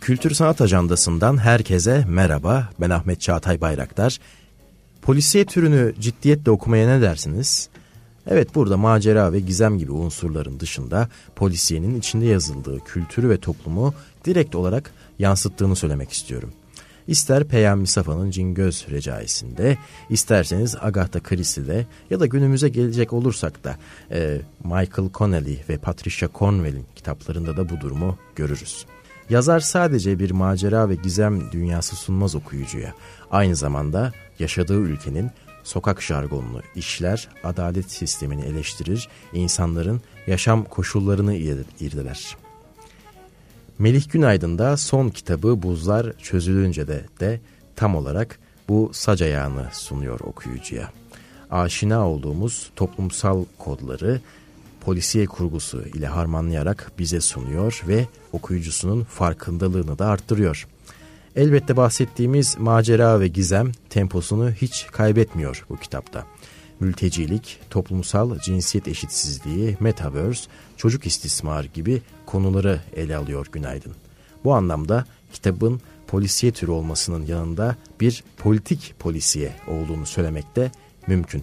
Kültür Sanat Ajandası'ndan herkese merhaba. Ben Ahmet Çağatay Bayraktar. Polisiye türünü ciddiyetle okumaya ne dersiniz? Evet burada macera ve gizem gibi unsurların dışında polisiyenin içinde yazıldığı kültürü ve toplumu direkt olarak yansıttığını söylemek istiyorum. İster Peyami Safa'nın Cingöz Recaisi'nde, isterseniz Agatha Christie'de ya da günümüze gelecek olursak da e, Michael Connelly ve Patricia Cornwell'in kitaplarında da bu durumu görürüz. Yazar sadece bir macera ve gizem dünyası sunmaz okuyucuya. Aynı zamanda yaşadığı ülkenin sokak jargonunu işler, adalet sistemini eleştirir, insanların yaşam koşullarını irdeler. Melih Günaydın da son kitabı Buzlar Çözülünce de, de tam olarak bu sac ayağını sunuyor okuyucuya. Aşina olduğumuz toplumsal kodları polisiye kurgusu ile harmanlayarak bize sunuyor ve okuyucusunun farkındalığını da arttırıyor. Elbette bahsettiğimiz macera ve gizem temposunu hiç kaybetmiyor bu kitapta. Mültecilik, toplumsal cinsiyet eşitsizliği, metaverse, çocuk istismar gibi konuları ele alıyor Günaydın. Bu anlamda kitabın polisiye türü olmasının yanında bir politik polisiye olduğunu söylemek de mümkün.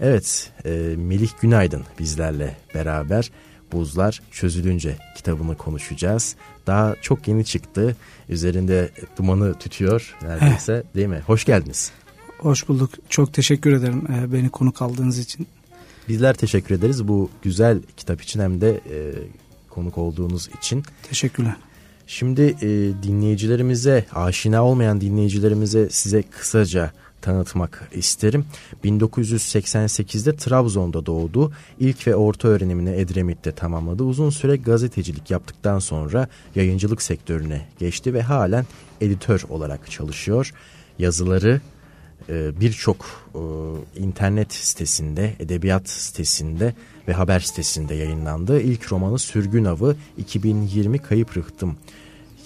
Evet, e, Melih Günaydın bizlerle beraber Buzlar Çözülünce kitabını konuşacağız. Daha çok yeni çıktı. Üzerinde dumanı tütüyor neredeyse Heh. değil mi? Hoş geldiniz. Hoş bulduk. Çok teşekkür ederim e, beni konuk aldığınız için. Bizler teşekkür ederiz bu güzel kitap için hem de e, konuk olduğunuz için. Teşekkürler. Şimdi e, dinleyicilerimize, aşina olmayan dinleyicilerimize size kısaca tanıtmak isterim. 1988'de Trabzon'da doğdu. İlk ve orta öğrenimini Edremit'te tamamladı. Uzun süre gazetecilik yaptıktan sonra yayıncılık sektörüne geçti ve halen editör olarak çalışıyor. Yazıları e, birçok e, internet sitesinde, edebiyat sitesinde ve haber sitesinde yayınlandı. İlk romanı Sürgün Avı 2020 Kayıp Rıhtım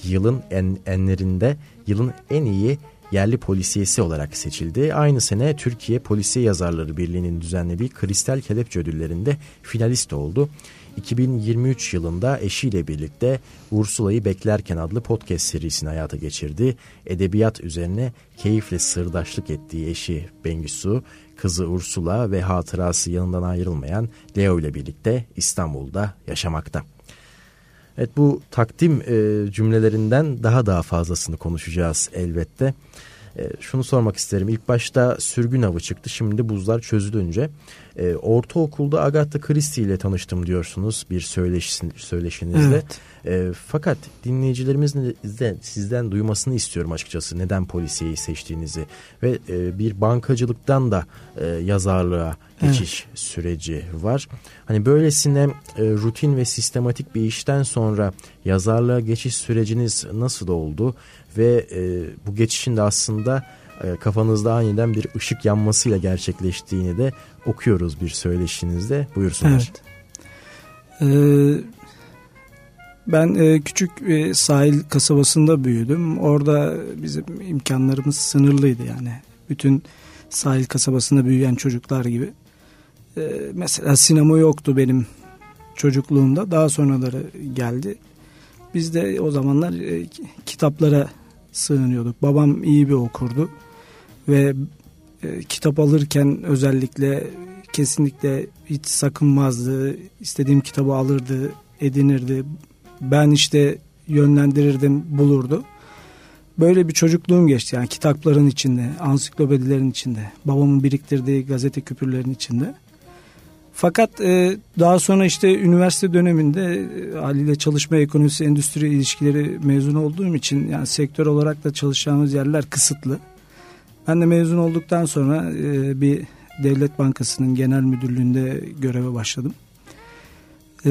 yılın en, enlerinde yılın en iyi yerli polisiyesi olarak seçildi. Aynı sene Türkiye Polisiye Yazarları Birliği'nin düzenlediği Kristal Kelepçe Ödülleri'nde finalist oldu. 2023 yılında eşiyle birlikte Ursula'yı Beklerken adlı podcast serisini hayata geçirdi. Edebiyat üzerine keyifle sırdaşlık ettiği eşi Bengisu, kızı Ursula ve hatırası yanından ayrılmayan Leo ile birlikte İstanbul'da yaşamakta. Evet bu takdim e, cümlelerinden daha daha fazlasını konuşacağız elbette. E, şunu sormak isterim. İlk başta sürgün avı çıktı. Şimdi buzlar çözülünce. E, ortaokulda Agatha Christie ile tanıştım diyorsunuz bir söyleşin, söyleşinizde. Evet. E, fakat dinleyicilerimizin de sizden duymasını istiyorum açıkçası. Neden polisiyeyi seçtiğinizi ve e, bir bankacılıktan da e, yazarlığa geçiş evet. süreci var. Hani böylesine e, rutin ve sistematik bir işten sonra yazarlığa geçiş süreciniz nasıl oldu ve e, bu geçişin de aslında e, kafanızda aniden bir ışık yanmasıyla gerçekleştiğini de okuyoruz bir söyleşinizde. Buyursunlar. Evet. Ee, ben e, küçük e, sahil kasabasında büyüdüm. Orada bizim imkanlarımız sınırlıydı yani. Bütün sahil kasabasında büyüyen çocuklar gibi. E, mesela sinema yoktu benim çocukluğumda. Daha sonraları geldi. Biz de o zamanlar e, kitaplara sığınıyorduk. Babam iyi bir okurdu ve e, kitap alırken özellikle kesinlikle hiç sakınmazdı. İstediğim kitabı alırdı, edinirdi. Ben işte yönlendirirdim, bulurdu. Böyle bir çocukluğum geçti yani kitapların içinde, ansiklopedilerin içinde, babamın biriktirdiği gazete küpürlerin içinde. Fakat e, daha sonra işte üniversite döneminde e, haliyle çalışma ekonomisi endüstri ilişkileri mezun olduğum için yani sektör olarak da çalışacağımız yerler kısıtlı. Ben de mezun olduktan sonra e, bir devlet bankasının genel müdürlüğünde göreve başladım. E,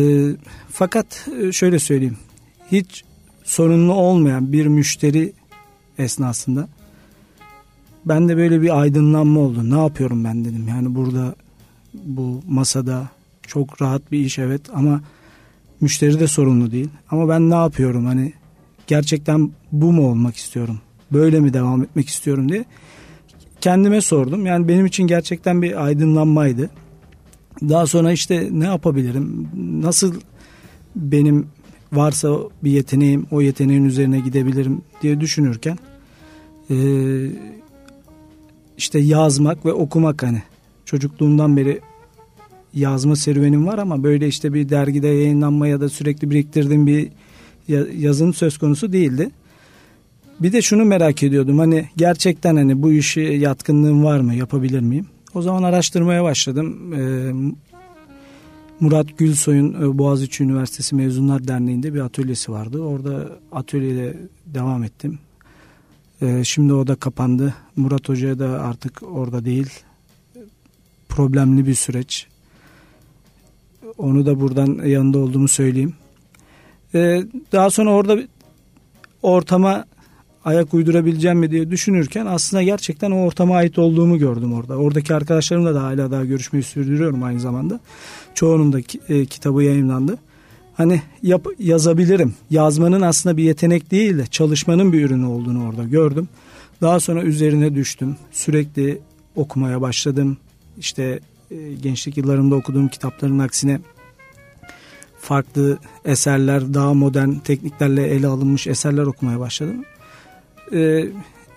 fakat e, şöyle söyleyeyim hiç sorunlu olmayan bir müşteri esnasında ben de böyle bir aydınlanma oldu. Ne yapıyorum ben dedim yani burada bu masada çok rahat bir iş evet ama müşteri de sorunlu değil. Ama ben ne yapıyorum hani gerçekten bu mu olmak istiyorum? Böyle mi devam etmek istiyorum diye kendime sordum. Yani benim için gerçekten bir aydınlanmaydı. Daha sonra işte ne yapabilirim? Nasıl benim varsa bir yeteneğim o yeteneğin üzerine gidebilirim diye düşünürken işte yazmak ve okumak hani çocukluğumdan beri yazma serüvenim var ama böyle işte bir dergide yayınlanma ya da sürekli biriktirdiğim bir yazım söz konusu değildi. Bir de şunu merak ediyordum hani gerçekten hani bu işi yatkınlığım var mı yapabilir miyim? O zaman araştırmaya başladım. Ee, Murat Gülsoy'un e, Boğaziçi Üniversitesi Mezunlar Derneği'nde bir atölyesi vardı. Orada atölyede devam ettim. Ee, şimdi o da kapandı. Murat Hoca da artık orada değil. Problemli bir süreç. Onu da buradan yanında olduğumu söyleyeyim. Ee, daha sonra orada ortama ayak uydurabileceğim mi diye düşünürken aslında gerçekten o ortama ait olduğumu gördüm orada. Oradaki arkadaşlarımla da hala daha görüşmeyi sürdürüyorum aynı zamanda. Çoğunun da e, kitabı yayınlandı. Hani yap, yazabilirim. Yazmanın aslında bir yetenek değil de çalışmanın bir ürünü olduğunu orada gördüm. Daha sonra üzerine düştüm. Sürekli okumaya başladım. İşte e, gençlik yıllarımda okuduğum kitapların aksine farklı eserler, daha modern tekniklerle ele alınmış eserler okumaya başladım. Ee,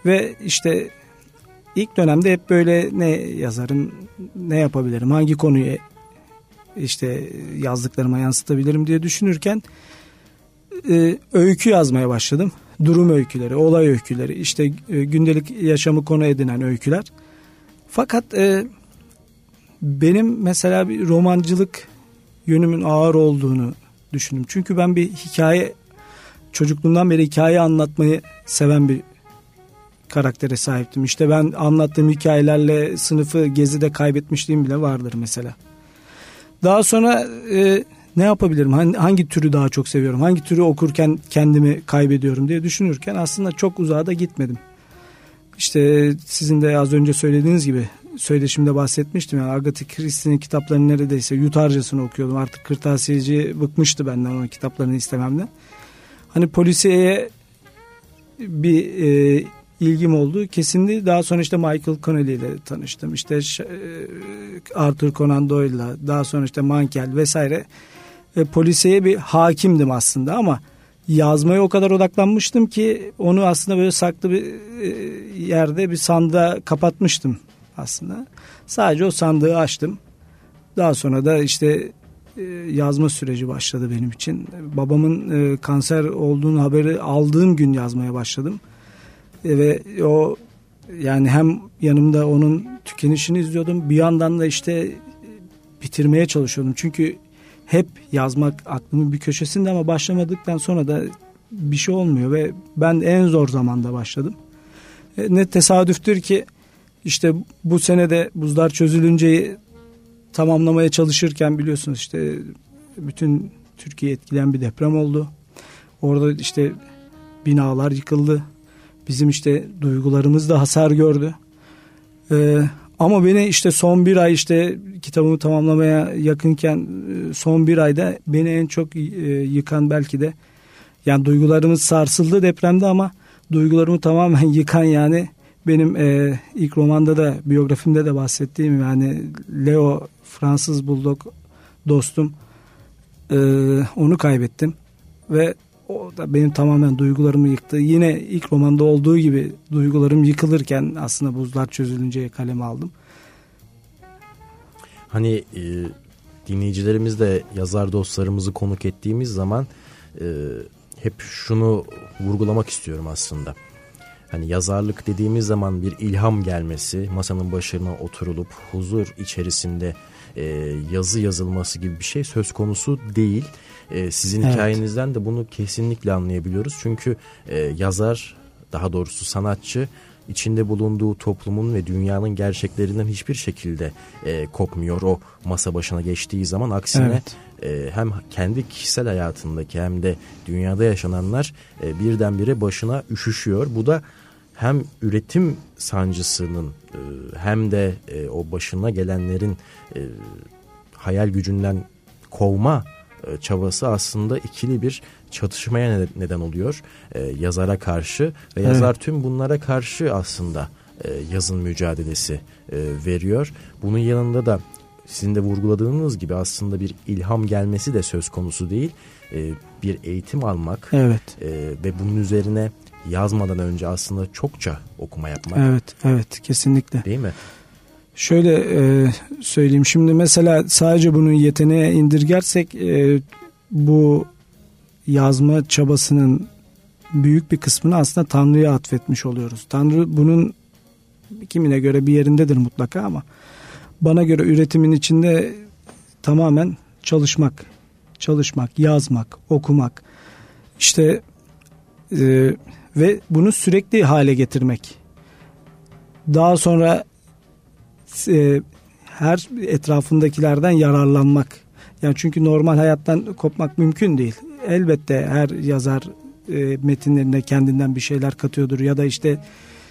ve işte ilk dönemde hep böyle ne yazarım, ne yapabilirim, hangi konuyu işte yazdıklarıma yansıtabilirim diye düşünürken e, öykü yazmaya başladım. Durum öyküleri, olay öyküleri, işte e, gündelik yaşamı konu edinen öyküler. Fakat e, benim mesela bir romancılık yönümün ağır olduğunu düşündüm. Çünkü ben bir hikaye çocukluğumdan beri hikaye anlatmayı seven bir karaktere sahiptim. İşte ben anlattığım hikayelerle sınıfı gezide kaybetmişliğim bile vardır mesela. Daha sonra e, ne yapabilirim? Hangi, hangi türü daha çok seviyorum? Hangi türü okurken kendimi kaybediyorum diye düşünürken aslında çok uzağa da gitmedim. İşte sizin de az önce söylediğiniz gibi söyleşimde bahsetmiştim. Yani Agatha Christie'nin kitaplarını neredeyse yutarcasını okuyordum. Artık kırtasiyeci bıkmıştı benden onun kitaplarını istememden. Hani polisiye bir e, ilgim oldu. Kesinlikle daha sonra işte Michael Connelly ile tanıştım. İşte e, Arthur Conan Doyle'la daha sonra işte Mankel vesaire. E, polisiye bir hakimdim aslında ama yazmaya o kadar odaklanmıştım ki onu aslında böyle saklı bir e, yerde bir sandığa kapatmıştım aslında. Sadece o sandığı açtım. Daha sonra da işte e, yazma süreci başladı benim için. Babamın e, kanser olduğunu haberi aldığım gün yazmaya başladım. E, ve o yani hem yanımda onun tükenişini izliyordum bir yandan da işte bitirmeye çalışıyordum. Çünkü hep yazmak aklımın bir köşesinde ama başlamadıktan sonra da bir şey olmuyor ve ben en zor zamanda başladım. Ne tesadüftür ki işte bu senede buzlar çözülünce tamamlamaya çalışırken biliyorsunuz işte bütün Türkiye etkileyen bir deprem oldu. Orada işte binalar yıkıldı. Bizim işte duygularımız da hasar gördü. Ee, ama beni işte son bir ay işte kitabımı tamamlamaya yakınken e, son bir ayda beni en çok e, yıkan belki de yani duygularımız sarsıldı depremde ama duygularımı tamamen yıkan yani benim e, ilk romanda da biyografimde de bahsettiğim yani Leo Fransız Bulldog dostum e, onu kaybettim ve o da benim tamamen duygularımı yıktı. Yine ilk romanda olduğu gibi duygularım yıkılırken aslında buzlar çözülünce kaleme aldım. Hani e, dinleyicilerimiz de yazar dostlarımızı konuk ettiğimiz zaman e, hep şunu vurgulamak istiyorum aslında. Hani yazarlık dediğimiz zaman bir ilham gelmesi, masanın başına oturulup huzur içerisinde e, yazı yazılması gibi bir şey söz konusu değil. E, sizin evet. hikayenizden de bunu kesinlikle anlayabiliyoruz. Çünkü e, yazar, daha doğrusu sanatçı içinde bulunduğu toplumun ve dünyanın gerçeklerinden hiçbir şekilde e, kopmuyor o masa başına geçtiği zaman aksine evet. e, hem kendi kişisel hayatındaki hem de dünyada yaşananlar e, birdenbire başına üşüşüyor. Bu da hem üretim sancısının e, hem de e, o başına gelenlerin e, hayal gücünden kovma çabası aslında ikili bir çatışmaya neden oluyor yazara karşı ve yazar evet. tüm bunlara karşı aslında yazın mücadelesi veriyor. Bunun yanında da sizin de vurguladığınız gibi aslında bir ilham gelmesi de söz konusu değil. bir eğitim almak evet. e, ve bunun üzerine yazmadan önce aslında çokça okuma yapmak. Evet, evet kesinlikle. Değil mi? Şöyle e, söyleyeyim şimdi mesela sadece bunun yeteneğe indirgersek e, bu yazma çabasının büyük bir kısmını aslında Tanrı'ya atfetmiş oluyoruz. Tanrı bunun kimine göre bir yerindedir mutlaka ama bana göre üretimin içinde tamamen çalışmak, çalışmak, yazmak, okumak işte e, ve bunu sürekli hale getirmek. Daha sonra e, her etrafındakilerden yararlanmak. Yani çünkü normal hayattan kopmak mümkün değil. Elbette her yazar e, metinlerine kendinden bir şeyler katıyordur ya da işte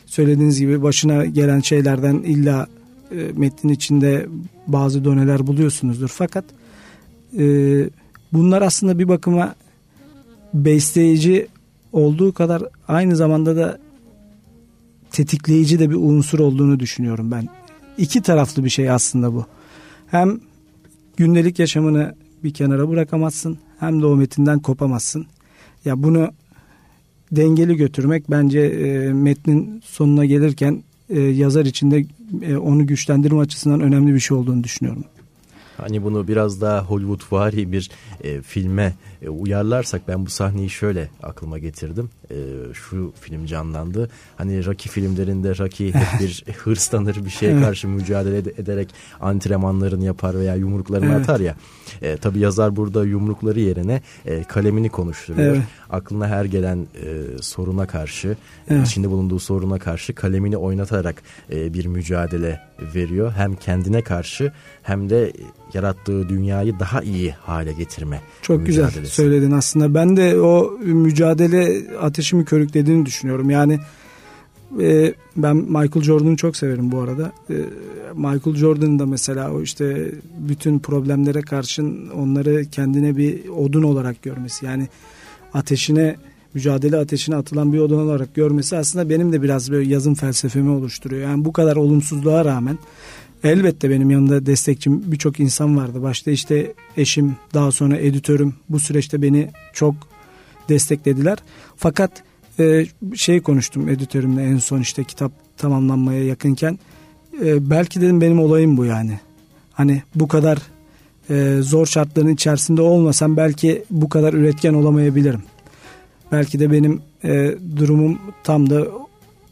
söylediğiniz gibi başına gelen şeylerden illa e, metnin içinde bazı doneler buluyorsunuzdur. Fakat e, bunlar aslında bir bakıma besleyici olduğu kadar aynı zamanda da tetikleyici de bir unsur olduğunu düşünüyorum ben. İki taraflı bir şey aslında bu. Hem gündelik yaşamını bir kenara bırakamazsın hem de o metinden kopamazsın. Ya bunu dengeli götürmek bence e, metnin sonuna gelirken e, yazar için de e, onu güçlendirme açısından önemli bir şey olduğunu düşünüyorum. Hani bunu biraz daha Hollywood vari bir e, filme e, uyarlarsak ben bu sahneyi şöyle aklıma getirdim. E, şu film canlandı. Hani Rocky filmlerinde Rocky hep bir hırslanır bir şeye karşı mücadele ederek antrenmanlarını yapar veya yumruklarını evet. atar ya. E, tabii yazar burada yumrukları yerine e, kalemini konuşturuyor. Evet. Aklına her gelen e, soruna karşı, evet. içinde bulunduğu soruna karşı kalemini oynatarak e, bir mücadele veriyor. Hem kendine karşı hem de yarattığı dünyayı daha iyi hale getirme. Çok güzel söyledin aslında. Ben de o mücadele ateşimi körüklediğini düşünüyorum. Yani e, ben Michael Jordan'ı çok severim bu arada. E, Michael Jordan da mesela o işte bütün problemlere karşın onları kendine bir odun olarak görmesi. Yani ateşine mücadele ateşine atılan bir odun olarak görmesi aslında benim de biraz böyle yazım felsefemi oluşturuyor. Yani bu kadar olumsuzluğa rağmen Elbette benim yanımda destekçim birçok insan vardı. Başta işte eşim, daha sonra editörüm bu süreçte beni çok desteklediler. Fakat e, şey konuştum editörümle en son işte kitap tamamlanmaya yakınken. E, belki dedim benim olayım bu yani. Hani bu kadar e, zor şartların içerisinde olmasam belki bu kadar üretken olamayabilirim. Belki de benim e, durumum tam da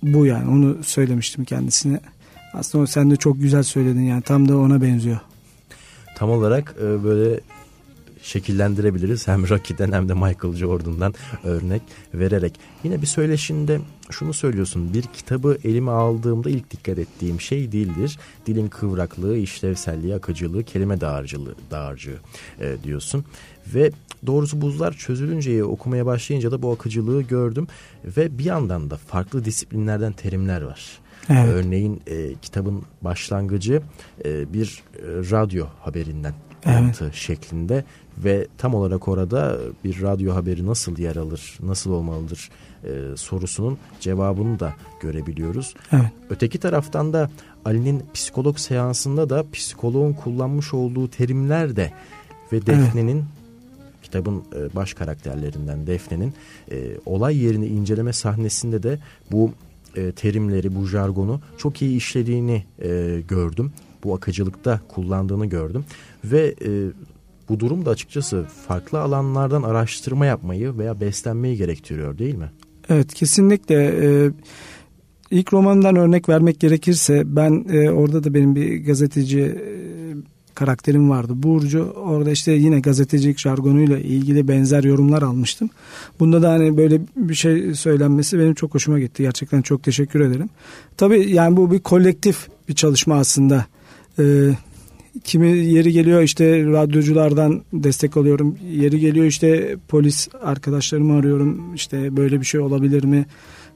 bu yani onu söylemiştim kendisine. Aslında sen de çok güzel söyledin yani tam da ona benziyor. Tam olarak e, böyle şekillendirebiliriz. Hem Rocky'den hem de Michael Jordan'dan örnek vererek. Yine bir söyleşinde şunu söylüyorsun. Bir kitabı elime aldığımda ilk dikkat ettiğim şey dildir. Dilin kıvraklığı, işlevselliği, akıcılığı, kelime dağarcılığı, dağarcığı e, diyorsun. Ve doğrusu buzlar çözülünce okumaya başlayınca da bu akıcılığı gördüm. Ve bir yandan da farklı disiplinlerden terimler var. Evet. Örneğin e, kitabın başlangıcı e, bir e, radyo haberinden evet. şeklinde ve tam olarak orada bir radyo haberi nasıl yer alır, nasıl olmalıdır e, sorusunun cevabını da görebiliyoruz. Evet. Öteki taraftan da Ali'nin psikolog seansında da psikoloğun kullanmış olduğu terimler de ve Defne'nin evet kitabın e, baş karakterlerinden Defne'nin e, olay yerini inceleme sahnesinde de bu e, terimleri, bu jargonu çok iyi işlediğini e, gördüm. Bu akıcılıkta kullandığını gördüm. Ve e, bu durum da açıkçası farklı alanlardan araştırma yapmayı veya beslenmeyi gerektiriyor değil mi? Evet kesinlikle. Ee, ilk romandan örnek vermek gerekirse ben e, orada da benim bir gazeteci e, karakterim vardı. Burcu orada işte yine gazetecilik jargonuyla ilgili benzer yorumlar almıştım. Bunda da hani böyle bir şey söylenmesi benim çok hoşuma gitti. Gerçekten çok teşekkür ederim. Tabii yani bu bir kolektif bir çalışma aslında. Ee, kimi yeri geliyor işte radyoculardan destek alıyorum. Yeri geliyor işte polis arkadaşlarımı arıyorum. İşte böyle bir şey olabilir mi?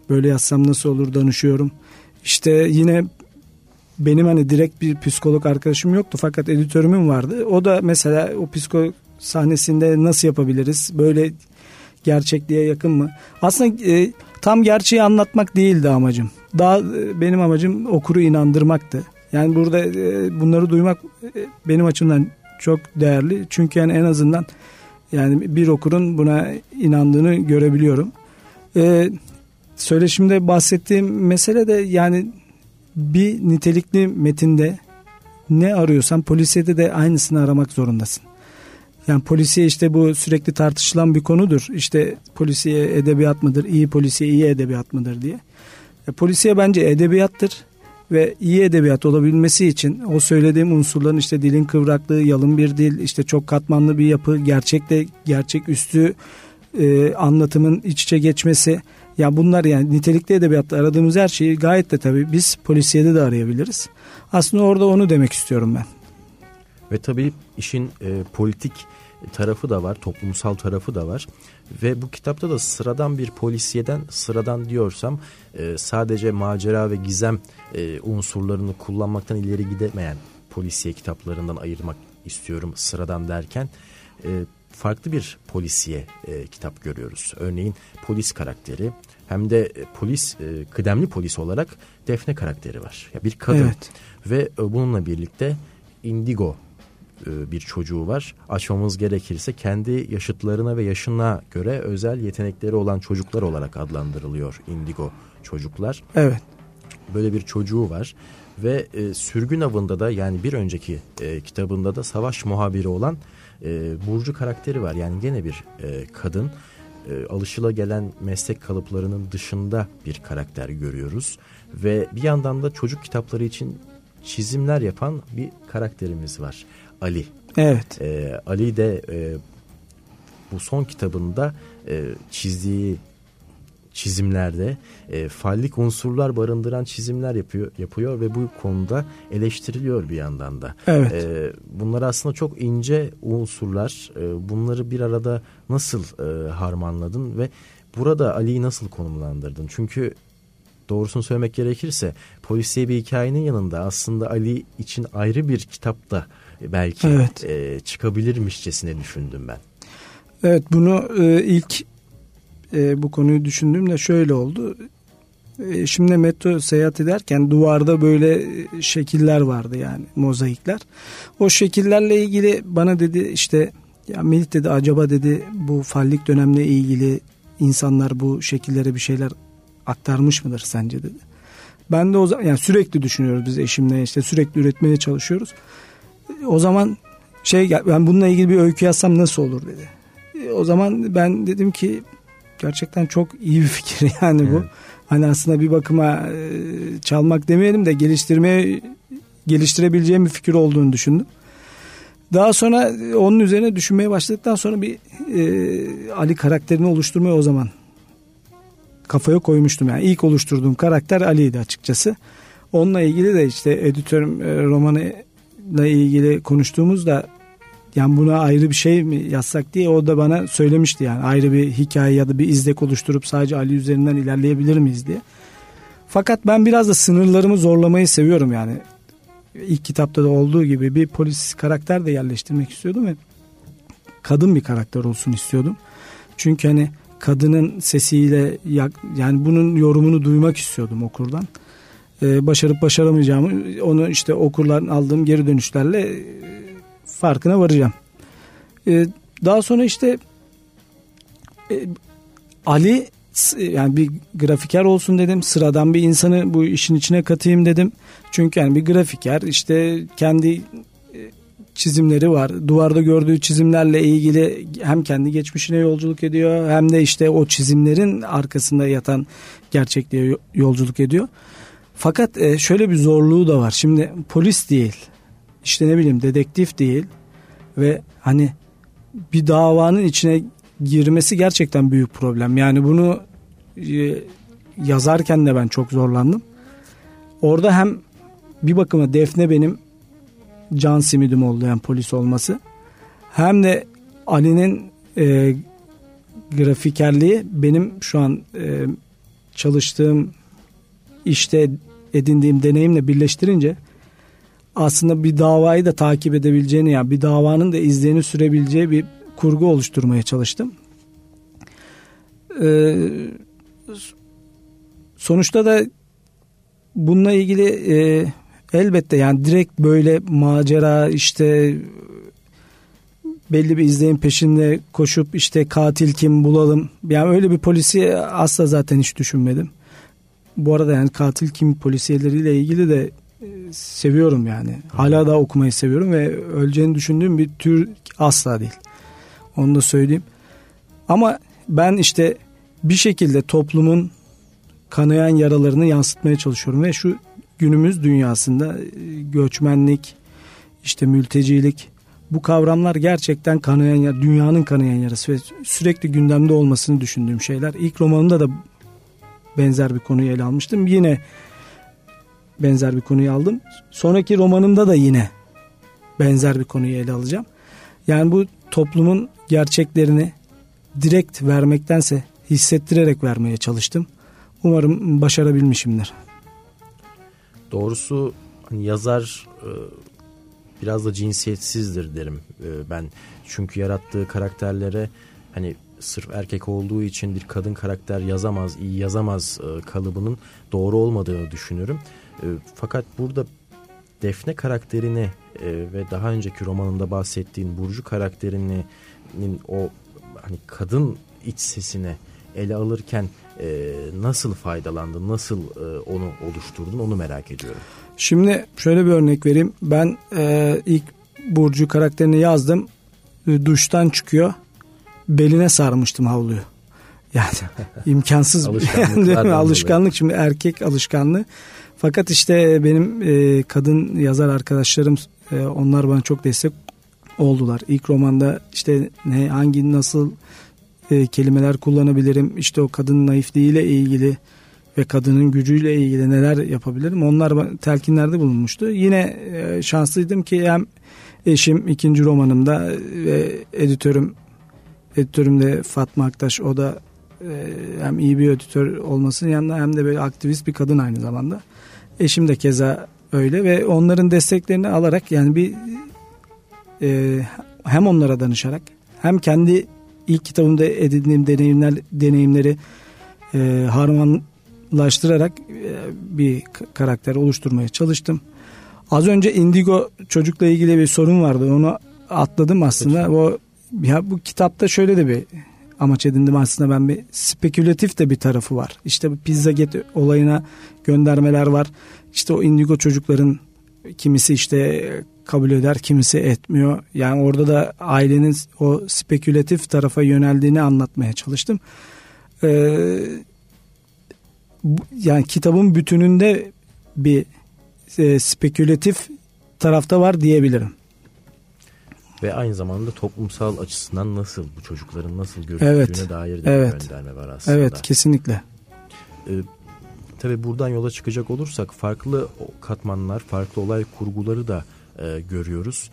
Böyle yazsam nasıl olur danışıyorum. İşte yine benim hani direkt bir psikolog arkadaşım yoktu fakat editörümün vardı. O da mesela o psikolog sahnesinde nasıl yapabiliriz? Böyle gerçekliğe yakın mı? Aslında e, tam gerçeği anlatmak değildi amacım. Daha e, benim amacım okuru inandırmaktı. Yani burada e, bunları duymak e, benim açımdan çok değerli. Çünkü yani en azından Yani bir okurun buna inandığını görebiliyorum. Ee, söyleşimde bahsettiğim mesele de yani bir nitelikli metinde ne arıyorsan polisiyede de aynısını aramak zorundasın. Yani polisiye işte bu sürekli tartışılan bir konudur. İşte polisiye edebiyat mıdır, iyi polisiye iyi edebiyat mıdır diye. E, polisiye bence edebiyattır ve iyi edebiyat olabilmesi için o söylediğim unsurların işte dilin kıvraklığı, yalın bir dil, işte çok katmanlı bir yapı, gerçekle gerçek üstü e, anlatımın iç içe geçmesi. Ya bunlar yani nitelikli edebiyatta aradığımız her şeyi gayet de tabii biz polisiyede de arayabiliriz. Aslında orada onu demek istiyorum ben. Ve tabii işin e, politik tarafı da var, toplumsal tarafı da var. Ve bu kitapta da sıradan bir polisiyeden sıradan diyorsam e, sadece macera ve gizem e, unsurlarını kullanmaktan ileri gidemeyen polisiye kitaplarından ayırmak istiyorum sıradan derken. E, farklı bir polisiye e, kitap görüyoruz. Örneğin polis karakteri hem de e, polis e, kıdemli polis olarak Defne karakteri var. Ya bir kadın evet. ve e, bununla birlikte Indigo bir çocuğu var. Açmamız gerekirse kendi yaşıtlarına ve yaşına göre özel yetenekleri olan çocuklar olarak adlandırılıyor Indigo çocuklar. Evet. Böyle bir çocuğu var ve e, sürgün avında da yani bir önceki e, kitabında da savaş muhabiri olan e, Burcu karakteri var. Yani gene bir e, kadın e, alışıla gelen meslek kalıplarının dışında bir karakter görüyoruz ve bir yandan da çocuk kitapları için çizimler yapan bir karakterimiz var. Ali. Evet. E, Ali de e, bu son kitabında e, çizdiği çizimlerde e, fallik unsurlar barındıran çizimler yapıyor yapıyor ve bu konuda eleştiriliyor bir yandan da. Evet. E, bunlar aslında çok ince unsurlar. E, bunları bir arada nasıl e, harmanladın ve burada Ali'yi nasıl konumlandırdın? Çünkü doğrusunu söylemek gerekirse polisiye bir hikayenin yanında aslında Ali için ayrı bir kitap da belki evet. e, çıkabilirmişçesine düşündüm ben. Evet bunu e, ilk e, bu konuyu düşündüğümde şöyle oldu. E, şimdi metro seyahat ederken duvarda böyle şekiller vardı yani mozaikler. O şekillerle ilgili bana dedi işte ya Melih dedi acaba dedi bu fallik dönemle ilgili insanlar bu şekillere bir şeyler aktarmış mıdır sence dedi. Ben de o zaman yani sürekli düşünüyoruz biz eşimle işte sürekli üretmeye çalışıyoruz. O zaman şey ben bununla ilgili bir öykü yazsam nasıl olur dedi. O zaman ben dedim ki gerçekten çok iyi bir fikir yani bu. Evet. Hani aslında bir bakıma e, çalmak demeyelim de geliştirmeye geliştirebileceğim bir fikir olduğunu düşündüm. Daha sonra onun üzerine düşünmeye başladıktan sonra bir e, Ali karakterini oluşturmaya o zaman kafaya koymuştum. Yani ilk oluşturduğum karakter Ali'ydi açıkçası. Onunla ilgili de işte editörüm e, romanı ile ilgili konuştuğumuzda yani buna ayrı bir şey mi yazsak diye o da bana söylemişti yani ayrı bir hikaye ya da bir izlek oluşturup sadece Ali üzerinden ilerleyebilir miyiz diye. Fakat ben biraz da sınırlarımı zorlamayı seviyorum yani. ilk kitapta da olduğu gibi bir polis karakter de yerleştirmek istiyordum ve kadın bir karakter olsun istiyordum. Çünkü hani kadının sesiyle yani bunun yorumunu duymak istiyordum okurdan. Ee, başarıp başaramayacağımı onu işte okurların aldığım geri dönüşlerle farkına varacağım. Ee, daha sonra işte e, Ali yani bir grafiker olsun dedim. Sıradan bir insanı bu işin içine katayım dedim. Çünkü yani bir grafiker işte kendi e, çizimleri var. Duvarda gördüğü çizimlerle ilgili hem kendi geçmişine yolculuk ediyor hem de işte o çizimlerin arkasında yatan gerçekliğe yolculuk ediyor. Fakat e, şöyle bir zorluğu da var. Şimdi polis değil işte ne bileyim dedektif değil ve hani bir davanın içine girmesi gerçekten büyük problem. Yani bunu e, yazarken de ben çok zorlandım. Orada hem bir bakıma Defne benim can simidim oldu yani polis olması. Hem de Ali'nin e, grafikerliği benim şu an e, çalıştığım işte edindiğim deneyimle birleştirince aslında bir davayı da takip edebileceğini yani bir davanın da izlerini sürebileceği bir kurgu oluşturmaya çalıştım. Ee, sonuçta da bununla ilgili e, elbette yani direkt böyle macera işte belli bir izleyin peşinde koşup işte katil kim bulalım. Yani öyle bir polisi asla zaten hiç düşünmedim. Bu arada yani katil kim polisiyeleriyle ilgili de seviyorum yani. Hala da okumayı seviyorum ve öleceğini düşündüğüm bir tür asla değil. Onu da söyleyeyim. Ama ben işte bir şekilde toplumun kanayan yaralarını yansıtmaya çalışıyorum ve şu günümüz dünyasında e, göçmenlik, işte mültecilik bu kavramlar gerçekten kanayan dünyanın kanayan yarası ve sürekli gündemde olmasını düşündüğüm şeyler. İlk romanımda da benzer bir konuyu ele almıştım. Yine benzer bir konuyu aldım. Sonraki romanımda da yine benzer bir konuyu ele alacağım. Yani bu toplumun gerçeklerini direkt vermektense hissettirerek vermeye çalıştım. Umarım başarabilmişimdir. Doğrusu hani yazar e, biraz da cinsiyetsizdir derim e, ben. Çünkü yarattığı karakterlere hani sırf erkek olduğu için bir kadın karakter yazamaz, iyi yazamaz e, kalıbının doğru olmadığını düşünürüm. Fakat burada Defne karakterini ve daha önceki romanında bahsettiğin Burcu karakterinin o hani kadın iç sesine ele alırken e, nasıl faydalandın, nasıl e, onu oluşturdun onu merak ediyorum. Şimdi şöyle bir örnek vereyim. Ben e, ilk Burcu karakterini yazdım. E, duştan çıkıyor. Beline sarmıştım havluyu. Yani imkansız alışkanlık, yani, alışkanlık şimdi erkek alışkanlığı. Fakat işte benim e, kadın yazar arkadaşlarım e, onlar bana çok destek oldular. İlk romanda işte ne hangi nasıl e, kelimeler kullanabilirim. İşte o kadın naifliğiyle ilgili ve kadının gücüyle ilgili neler yapabilirim. Onlar telkinlerde bulunmuştu. Yine e, şanslıydım ki hem eşim ikinci romanımda ve editörüm editörüm de Fatma Aktaş o da e, hem iyi bir editör olmasının yanında hem de böyle aktivist bir kadın aynı zamanda. Eşim de keza öyle ve onların desteklerini alarak yani bir e, hem onlara danışarak hem kendi ilk kitabımda edindiğim deneyimler deneyimleri e, harmanlaştırarak e, bir karakter oluşturmaya çalıştım. Az önce Indigo çocukla ilgili bir sorun vardı. Onu atladım aslında. O ya bu kitapta şöyle de bir amaç edindim aslında ben bir spekülatif de bir tarafı var. İşte bu Pizzagate olayına göndermeler var. İşte o Indigo çocukların kimisi işte kabul eder kimisi etmiyor. Yani orada da ailenin o spekülatif tarafa yöneldiğini anlatmaya çalıştım. Ee, yani kitabın bütününde bir e, spekülatif tarafta var diyebilirim. Ve aynı zamanda toplumsal açısından nasıl bu çocukların nasıl görüldüğüne evet, dair de evet, bir gönderme var aslında. Evet kesinlikle. Ee, tabii buradan yola çıkacak olursak farklı katmanlar, farklı olay kurguları da e, görüyoruz.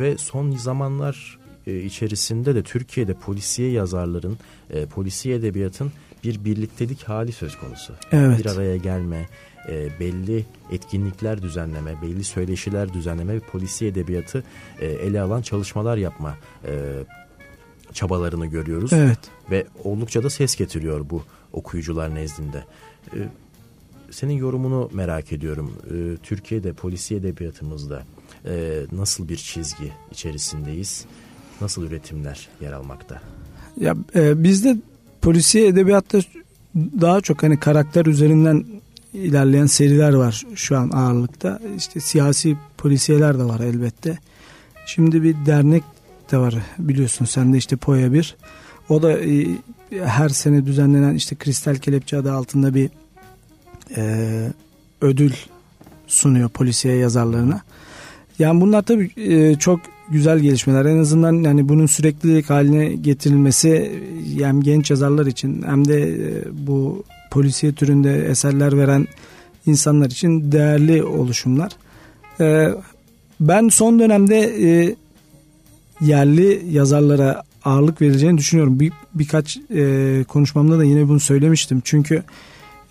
Ve son zamanlar e, içerisinde de Türkiye'de polisiye yazarların, e, polisiye edebiyatın bir birliktelik hali söz konusu. Evet. Bir araya gelme, e, belli etkinlikler düzenleme, belli söyleşiler düzenleme ve polisiye edebiyatı e, ele alan çalışmalar yapma e, çabalarını görüyoruz. Evet. Ve oldukça da ses getiriyor bu okuyucular nezdinde. E, senin yorumunu merak ediyorum. E, Türkiye'de polisiye edebiyatımızda e, nasıl bir çizgi içerisindeyiz? Nasıl üretimler yer almakta? Ya e, bizde polisiye edebiyatta daha çok hani karakter üzerinden ilerleyen seriler var şu an ağırlıkta. İşte siyasi polisiyeler de var elbette. Şimdi bir dernek de var biliyorsun sen de işte Poya bir. O da e, her sene düzenlenen işte Kristal Kelepçe adı altında bir e, ödül sunuyor polisiye yazarlarına. Yani bunlar tabii e, çok güzel gelişmeler. En azından yani bunun süreklilik haline getirilmesi hem genç yazarlar için hem de e, bu polisiye türünde eserler veren insanlar için değerli oluşumlar. E, ben son dönemde e, yerli yazarlara ağırlık verileceğini düşünüyorum. Bir, birkaç e, konuşmamda da yine bunu söylemiştim. Çünkü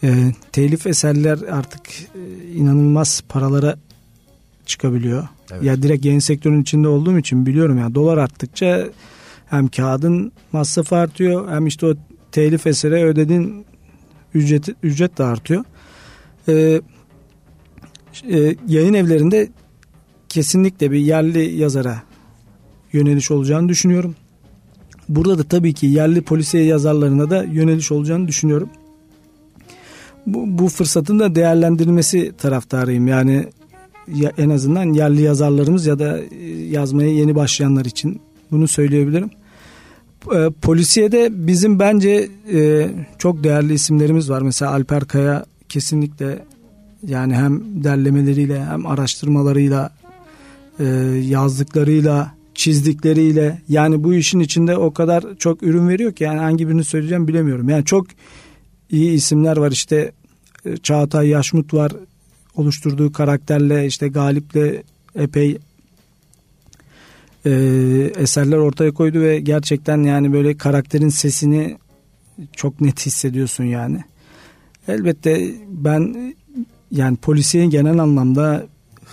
e, telif eserler artık e, inanılmaz paralara çıkabiliyor. Evet. Ya direkt yayın sektörünün içinde olduğum için biliyorum ya dolar arttıkça hem kağıdın masrafı artıyor hem işte o telif esere ödediğin ücret, ücret de artıyor. Ee, e, yayın evlerinde kesinlikle bir yerli yazara yöneliş olacağını düşünüyorum. Burada da tabii ki yerli polisiye yazarlarına da yöneliş olacağını düşünüyorum. Bu, bu fırsatın da değerlendirilmesi taraftarıyım. Yani ya, en azından yerli yazarlarımız ya da e, yazmaya yeni başlayanlar için bunu söyleyebilirim. E, polisiye de bizim bence e, çok değerli isimlerimiz var. Mesela Alper Kaya kesinlikle yani hem derlemeleriyle hem araştırmalarıyla e, yazdıklarıyla çizdikleriyle yani bu işin içinde o kadar çok ürün veriyor ki yani hangi birini söyleyeceğim bilemiyorum. Yani çok iyi isimler var işte e, Çağatay Yaşmut var oluşturduğu karakterle işte Galip'le epey e, eserler ortaya koydu ve gerçekten yani böyle karakterin sesini çok net hissediyorsun yani. Elbette ben yani polisiyenin genel anlamda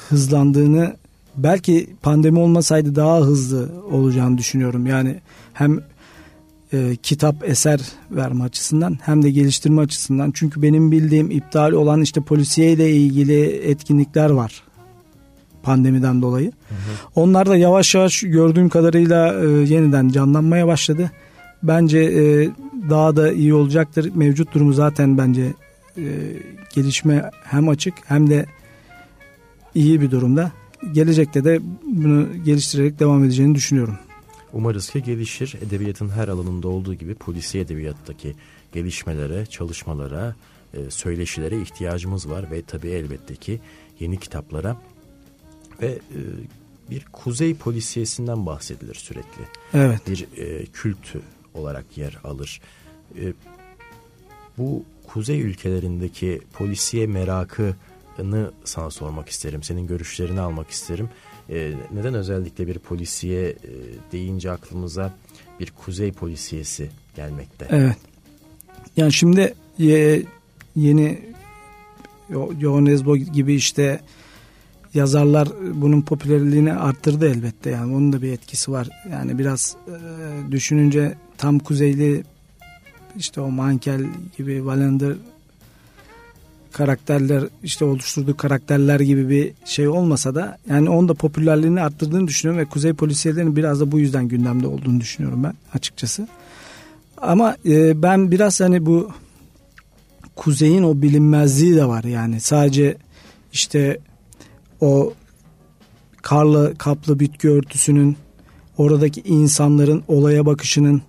hızlandığını belki pandemi olmasaydı daha hızlı olacağını düşünüyorum. Yani hem e, kitap eser verme açısından hem de geliştirme açısından. Çünkü benim bildiğim iptal olan işte polisiye ile ilgili etkinlikler var pandemiden dolayı. Hı hı. Onlar da yavaş yavaş gördüğüm kadarıyla e, yeniden canlanmaya başladı. Bence e, daha da iyi olacaktır. Mevcut durumu zaten bence e, gelişme hem açık hem de iyi bir durumda. Gelecekte de bunu geliştirerek devam edeceğini düşünüyorum. Umarız ki gelişir. Edebiyatın her alanında olduğu gibi polisiye edebiyattaki gelişmelere, çalışmalara, e, söyleşilere ihtiyacımız var ve tabii elbette ki yeni kitaplara ve e, bir kuzey polisiyesinden bahsedilir sürekli. Evet. Bir e, kült olarak yer alır. E, bu kuzey ülkelerindeki polisiye merakını sana sormak isterim. Senin görüşlerini almak isterim. E, neden özellikle bir polisiye e, deyince aklımıza bir kuzey polisiyesi gelmekte? Evet. Yani şimdi e, yeni Johannesburg gibi işte yazarlar bunun popülerliğini arttırdı elbette yani onun da bir etkisi var. Yani biraz e, düşününce tam kuzeyli işte o Mankel gibi Valender karakterler işte oluşturduğu karakterler gibi bir şey olmasa da yani onun da popülerliğini arttırdığını düşünüyorum ve kuzey polisiyelerinin biraz da bu yüzden gündemde olduğunu düşünüyorum ben açıkçası. Ama e, ben biraz hani bu kuzeyin o bilinmezliği de var yani sadece işte o karla kaplı bitki örtüsünün oradaki insanların olaya bakışının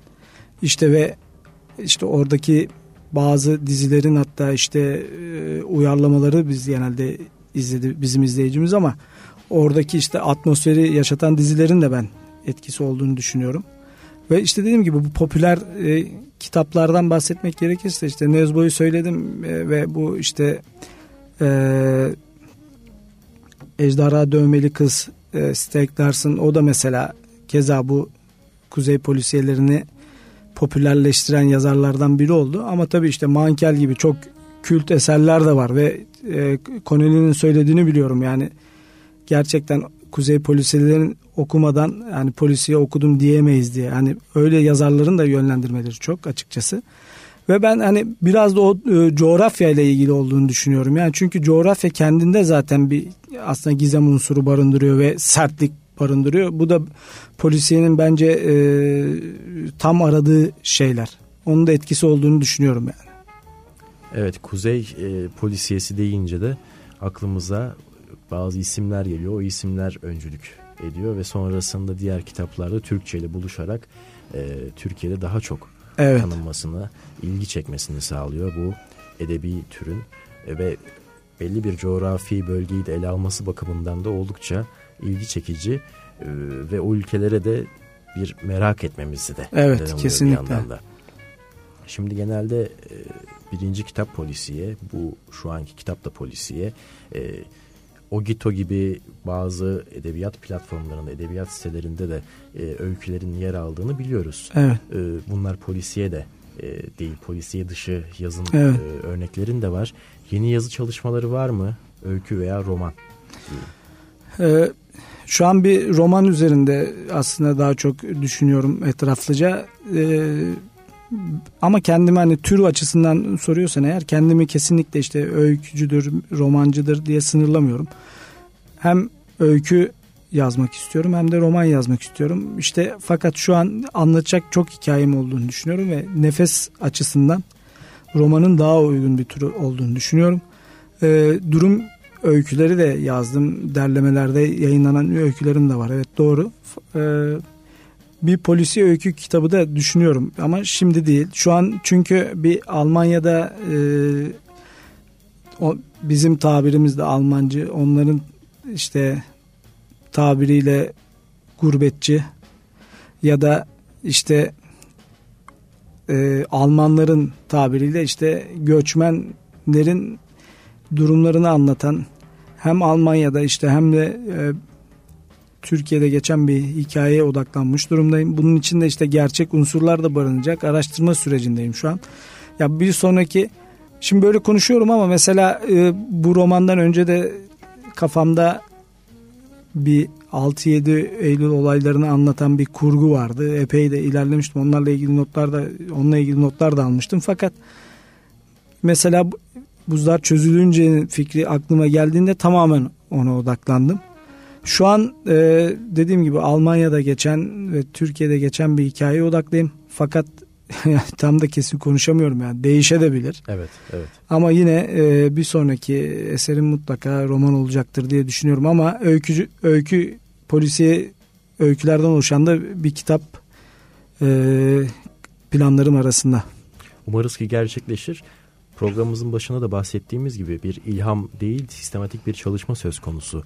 işte ve işte oradaki bazı dizilerin hatta işte e, uyarlamaları biz genelde izledi bizim izleyicimiz ama oradaki işte atmosferi yaşatan dizilerin de ben etkisi olduğunu düşünüyorum. Ve işte dediğim gibi bu popüler e, kitaplardan bahsetmek gerekirse işte Nezbo'yu söyledim e, ve bu işte e, Ejderha Dövmeli Kız e, Steak Larson o da mesela keza bu kuzey polisiyelerini popülerleştiren yazarlardan biri oldu. Ama tabii işte Mankel gibi çok kült eserler de var ve e, Connelly'nin söylediğini biliyorum yani gerçekten kuzey polisiyelerin okumadan yani polisiye okudum diyemeyiz diye. Yani öyle yazarların da yönlendirmeleri çok açıkçası. Ve ben hani biraz da o e, coğrafya ile ilgili olduğunu düşünüyorum. Yani çünkü coğrafya kendinde zaten bir aslında gizem unsuru barındırıyor ve sertlik barındırıyor. Bu da polisiyenin bence e, tam aradığı şeyler. Onun da etkisi olduğunu düşünüyorum yani. Evet Kuzey e, polisiyesi deyince de aklımıza bazı isimler geliyor. O isimler öncülük ediyor ve sonrasında diğer kitaplarda Türkçe ile buluşarak e, Türkiye'de daha çok evet. tanınmasını, ilgi çekmesini sağlıyor bu edebi türün e, ve belli bir coğrafi bölgeyi de ele alması bakımından da oldukça ilgi çekici e, ve o ülkelere de bir merak etmemizi de evet kesinlikle. da. Şimdi genelde e, birinci kitap polisiye bu şu anki kitap da polisiye Ogito gibi bazı edebiyat platformlarında, edebiyat sitelerinde de e, öykülerin yer aldığını biliyoruz. Evet. E, bunlar polisiye de e, değil, polisiye dışı yazın evet. e, örneklerin de var. Yeni yazı çalışmaları var mı? Öykü veya roman? Ee, şu an bir roman üzerinde aslında daha çok düşünüyorum etraflıca. Ee, ama kendimi hani tür açısından soruyorsan eğer kendimi kesinlikle işte öykücüdür, romancıdır diye sınırlamıyorum. Hem öykü yazmak istiyorum hem de roman yazmak istiyorum. İşte fakat şu an anlatacak çok hikayem olduğunu düşünüyorum ve nefes açısından romanın daha uygun bir türü olduğunu düşünüyorum. Ee, durum öyküleri de yazdım. Derlemelerde yayınlanan öykülerim de var. Evet doğru. Ee, bir polisi öykü kitabı da düşünüyorum ama şimdi değil. Şu an çünkü bir Almanya'da e, o bizim tabirimizde Almancı onların işte tabiriyle gurbetçi ya da işte e, Almanların tabiriyle işte göçmenlerin durumlarını anlatan hem Almanya'da işte hem de e, Türkiye'de geçen bir hikayeye odaklanmış durumdayım. Bunun içinde işte gerçek unsurlar da barınacak araştırma sürecindeyim şu an. Ya bir sonraki şimdi böyle konuşuyorum ama mesela e, bu romandan önce de kafamda bir 6-7 Eylül olaylarını anlatan bir kurgu vardı. Epey de ilerlemiştim. Onlarla ilgili notlar da onunla ilgili notlar da almıştım. Fakat mesela buzlar çözülünce fikri aklıma geldiğinde tamamen ona odaklandım. Şu an e, dediğim gibi Almanya'da geçen ve Türkiye'de geçen bir hikayeye odaklıyım. Fakat tam da kesin konuşamıyorum yani değişebilir. Evet, evet. Ama yine e, bir sonraki eserim mutlaka roman olacaktır diye düşünüyorum ama öykü öykü polisiye öykülerden oluşan da bir kitap e, planlarım arasında. Umarız ki gerçekleşir. Programımızın başında da bahsettiğimiz gibi bir ilham değil sistematik bir çalışma söz konusu.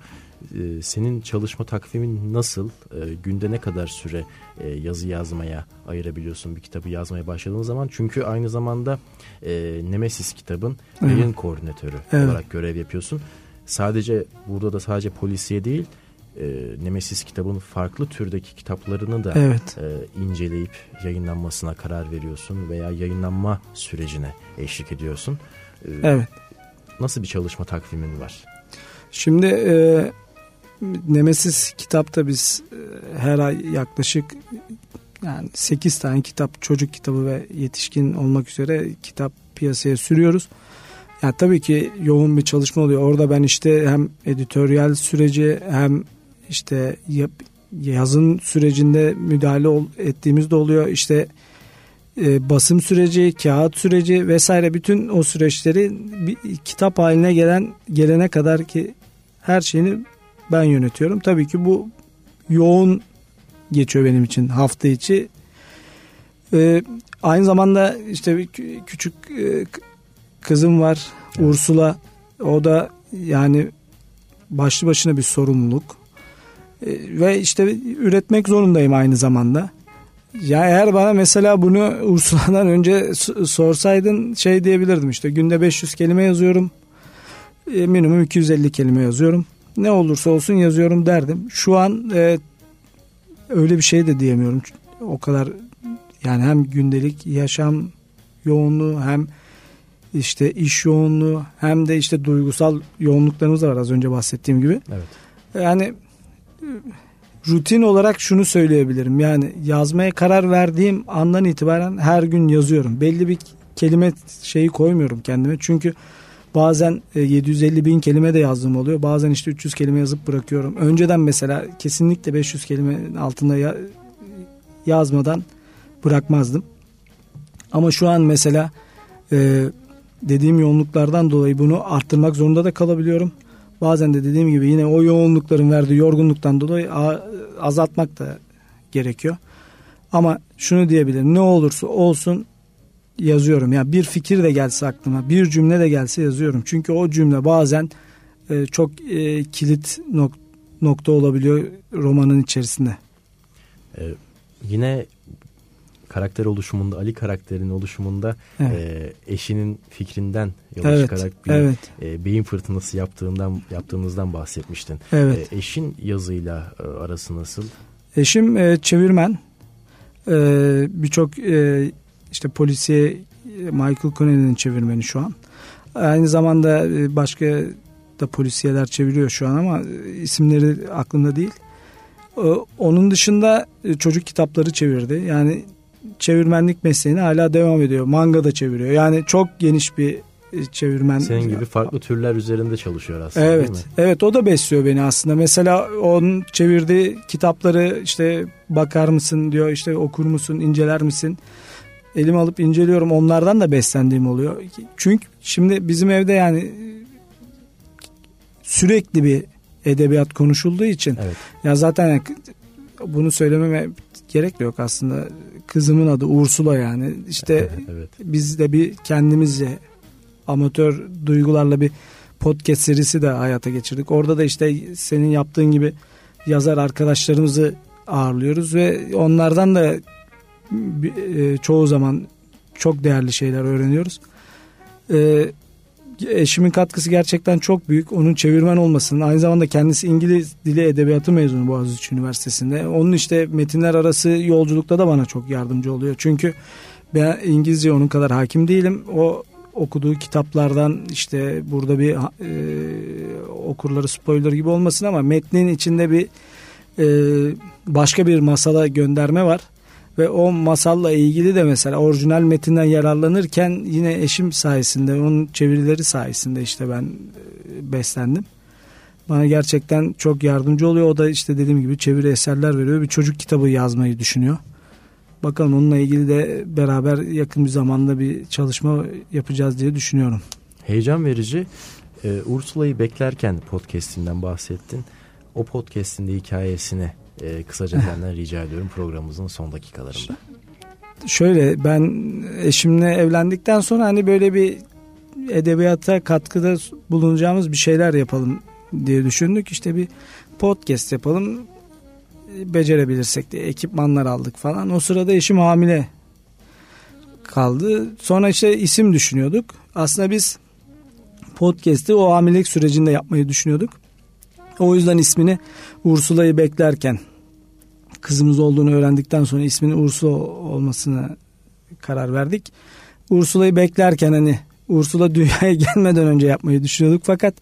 Ee, senin çalışma takvimin nasıl? Ee, günde ne kadar süre e, yazı yazmaya ayırabiliyorsun bir kitabı yazmaya başladığın zaman? Çünkü aynı zamanda e, Nemesis kitabın yayın koordinatörü evet. olarak görev yapıyorsun. Sadece burada da sadece polisiye değil e, Nemesis kitabın farklı türdeki kitaplarını da evet. e, inceleyip yayınlanmasına karar veriyorsun veya yayınlanma sürecine eşlik ediyorsun. E, evet. Nasıl bir çalışma takvimin var? Şimdi e, Nemesis kitapta biz e, her ay yaklaşık yani 8 tane kitap çocuk kitabı ve yetişkin olmak üzere kitap piyasaya sürüyoruz. Yani tabii ki yoğun bir çalışma oluyor. Orada ben işte hem editoryal süreci hem işte yazın sürecinde müdahale ettiğimiz de oluyor. İşte e, basım süreci, kağıt süreci vesaire bütün o süreçleri bir kitap haline gelen gelene kadar ki her şeyini ben yönetiyorum. Tabii ki bu yoğun geçiyor benim için hafta içi. Ee, aynı zamanda işte küçük e, kızım var evet. Ursula. O da yani başlı başına bir sorumluluk. Ee, ve işte üretmek zorundayım aynı zamanda. Ya eğer bana mesela bunu Ursula'dan önce sorsaydın şey diyebilirdim işte günde 500 kelime yazıyorum. E, minimum 250 kelime yazıyorum ne olursa olsun yazıyorum derdim. Şu an e, öyle bir şey de diyemiyorum. O kadar yani hem gündelik yaşam yoğunluğu hem işte iş yoğunluğu hem de işte duygusal yoğunluklarımız da var az önce bahsettiğim gibi. Evet. Yani rutin olarak şunu söyleyebilirim. Yani yazmaya karar verdiğim andan itibaren her gün yazıyorum. Belli bir kelime şeyi koymuyorum kendime. Çünkü Bazen 750 e, bin kelime de yazdığım oluyor. Bazen işte 300 kelime yazıp bırakıyorum. Önceden mesela kesinlikle 500 kelimenin altında ya, yazmadan bırakmazdım. Ama şu an mesela e, dediğim yoğunluklardan dolayı bunu arttırmak zorunda da kalabiliyorum. Bazen de dediğim gibi yine o yoğunlukların verdiği yorgunluktan dolayı azaltmak da gerekiyor. Ama şunu diyebilirim ne olursa olsun yazıyorum. Yani bir fikir de gelse aklıma, bir cümle de gelse yazıyorum. Çünkü o cümle bazen e, çok e, kilit nok nokta olabiliyor romanın içerisinde. Ee, yine karakter oluşumunda, Ali karakterinin oluşumunda evet. e, eşinin fikrinden yola evet, çıkarak bir evet. e, beyin fırtınası yaptığından yaptığınızdan bahsetmiştin. Evet. E, eşin yazıyla e, arası nasıl? Eşim e, çevirmen. E, Birçok e, işte polisiye Michael Connelly'nin çevirmeni şu an. Aynı zamanda e, başka da polisiyeler çeviriyor şu an ama e, isimleri aklımda değil. E, onun dışında çocuk kitapları çevirdi. Yani çevirmenlik mesleğine hala devam ediyor. Manga da çeviriyor. Yani çok geniş bir e, çevirmen. Senin gibi farklı türler üzerinde çalışıyor aslında evet, değil mi? Evet o da besliyor beni aslında. Mesela onun çevirdiği kitapları işte bakar mısın diyor işte okur musun inceler misin? Elime alıp inceliyorum onlardan da beslendiğim oluyor. Çünkü şimdi bizim evde yani sürekli bir edebiyat konuşulduğu için Evet. ya zaten bunu söylememe gerek de yok aslında. Kızımın adı Ursula yani. İşte evet. biz de bir kendimizce amatör duygularla bir podcast serisi de hayata geçirdik. Orada da işte senin yaptığın gibi yazar arkadaşlarımızı ağırlıyoruz ve onlardan da e, çoğu zaman çok değerli şeyler öğreniyoruz. E, eşimin katkısı gerçekten çok büyük. Onun çevirmen olmasının aynı zamanda kendisi İngiliz Dili Edebiyatı mezunu Boğaziçi Üniversitesi'nde. Onun işte metinler arası yolculukta da bana çok yardımcı oluyor. Çünkü ben İngilizce onun kadar hakim değilim. O okuduğu kitaplardan işte burada bir e, okurları spoiler gibi olmasın ama metnin içinde bir e, başka bir masala gönderme var ve o masalla ilgili de mesela orijinal metinden yararlanırken yine eşim sayesinde onun çevirileri sayesinde işte ben e, beslendim. Bana gerçekten çok yardımcı oluyor. O da işte dediğim gibi çeviri eserler veriyor. Bir çocuk kitabı yazmayı düşünüyor. Bakalım onunla ilgili de beraber yakın bir zamanda bir çalışma yapacağız diye düşünüyorum. Heyecan verici. Ee, Ursula'yı beklerken podcastinden bahsettin. O podcastin de hikayesini e, kısaca senden rica ediyorum programımızın son dakikalarında. Şöyle ben eşimle evlendikten sonra hani böyle bir edebiyata katkıda bulunacağımız bir şeyler yapalım diye düşündük. İşte bir podcast yapalım becerebilirsek diye ekipmanlar aldık falan. O sırada eşim hamile kaldı. Sonra işte isim düşünüyorduk. Aslında biz podcast'i o hamilelik sürecinde yapmayı düşünüyorduk. O yüzden ismini Ursula'yı beklerken kızımız olduğunu öğrendikten sonra isminin Ursula olmasına karar verdik. Ursula'yı beklerken hani Ursula dünyaya gelmeden önce yapmayı düşünüyorduk fakat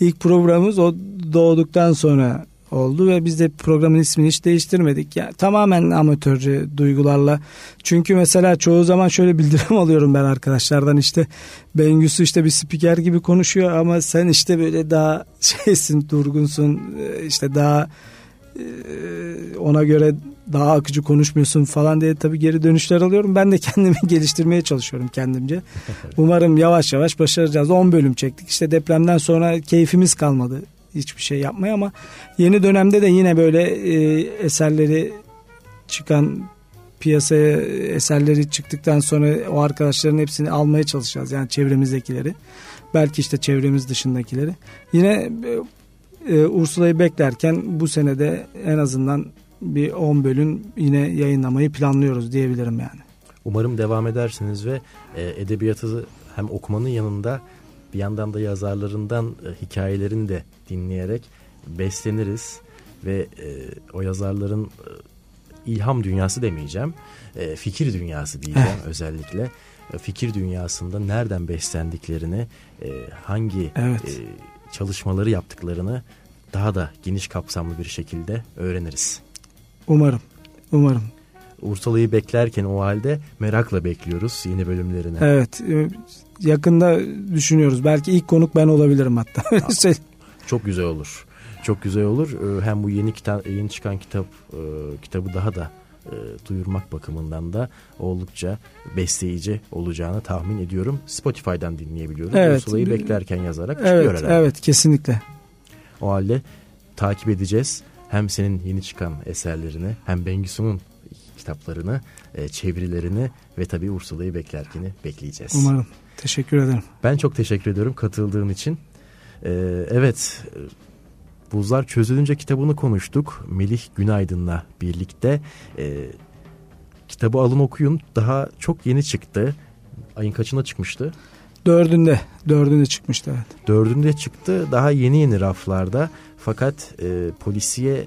ilk programımız o doğduktan sonra oldu ve biz de programın ismini hiç değiştirmedik. Yani tamamen amatörce duygularla. Çünkü mesela çoğu zaman şöyle bildirim alıyorum ben arkadaşlardan işte Bengüsü işte bir spiker gibi konuşuyor ama sen işte böyle daha şeysin, durgunsun, işte daha ona göre daha akıcı konuşmuyorsun falan diye tabii geri dönüşler alıyorum. Ben de kendimi geliştirmeye çalışıyorum kendimce. Umarım yavaş yavaş başaracağız. 10 bölüm çektik. İşte depremden sonra keyfimiz kalmadı hiçbir şey yapmaya ama yeni dönemde de yine böyle e, eserleri çıkan piyasaya eserleri çıktıktan sonra o arkadaşların hepsini almaya çalışacağız. Yani çevremizdekileri. Belki işte çevremiz dışındakileri. Yine e, Ursula'yı beklerken bu senede en azından bir 10 bölüm yine yayınlamayı planlıyoruz diyebilirim yani. Umarım devam edersiniz ve e, edebiyatı hem okumanın yanında bir yandan da yazarlarından e, hikayelerini de dinleyerek besleniriz ve e, o yazarların e, ilham dünyası demeyeceğim, e, fikir dünyası diyeceğim özellikle. E, fikir dünyasında nereden beslendiklerini, e, hangi evet. e, çalışmaları yaptıklarını daha da geniş kapsamlı bir şekilde öğreniriz. Umarım, umarım. Ursala'yı beklerken o halde merakla bekliyoruz yeni bölümlerini. Evet, yakında düşünüyoruz. Belki ilk konuk ben olabilirim hatta. Çok güzel olur. Çok güzel olur. Ee, hem bu yeni kitap, yeni çıkan kitap e, kitabı daha da e, duyurmak bakımından da oldukça besleyici olacağını tahmin ediyorum. Spotify'dan dinleyebiliyoruz. Evet. Ursula'yı beklerken yazarak evet, çıkıyor herhalde. Evet, kesinlikle. O halde takip edeceğiz. Hem senin yeni çıkan eserlerini hem Bengisu'nun kitaplarını, e, çevirilerini ve tabii Ursula'yı beklerkeni bekleyeceğiz. Umarım. Teşekkür ederim. Ben çok teşekkür ediyorum katıldığın için. Ee, evet, Buzlar Çözülünce kitabını konuştuk. Melih Günaydın'la birlikte. Ee, kitabı alın okuyun. Daha çok yeni çıktı. Ayın kaçına çıkmıştı? Dördünde. Dördünde çıkmıştı evet. Dördünde çıktı. Daha yeni yeni raflarda. Fakat e, polisiye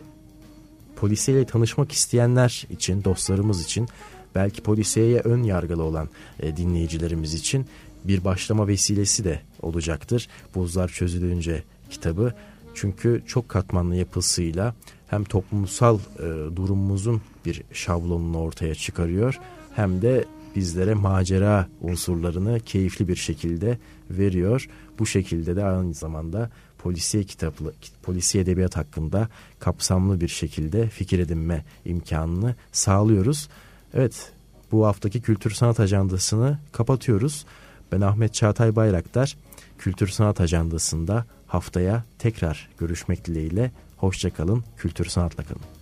polisiyle tanışmak isteyenler için, dostlarımız için, belki polisiyeye ön yargılı olan e, dinleyicilerimiz için bir başlama vesilesi de olacaktır. Buzlar çözülünce kitabı. Çünkü çok katmanlı yapısıyla hem toplumsal e, durumumuzun bir şablonunu ortaya çıkarıyor hem de bizlere macera unsurlarını keyifli bir şekilde veriyor. Bu şekilde de aynı zamanda polisiye kitaplı, polisiye edebiyat hakkında kapsamlı bir şekilde fikir edinme imkanını sağlıyoruz. Evet bu haftaki kültür sanat ajandasını kapatıyoruz. Ben Ahmet Çağatay Bayraktar. Kültür sanat ajandasında haftaya tekrar görüşmek dileğiyle. Hoşçakalın, kültür sanatla kalın.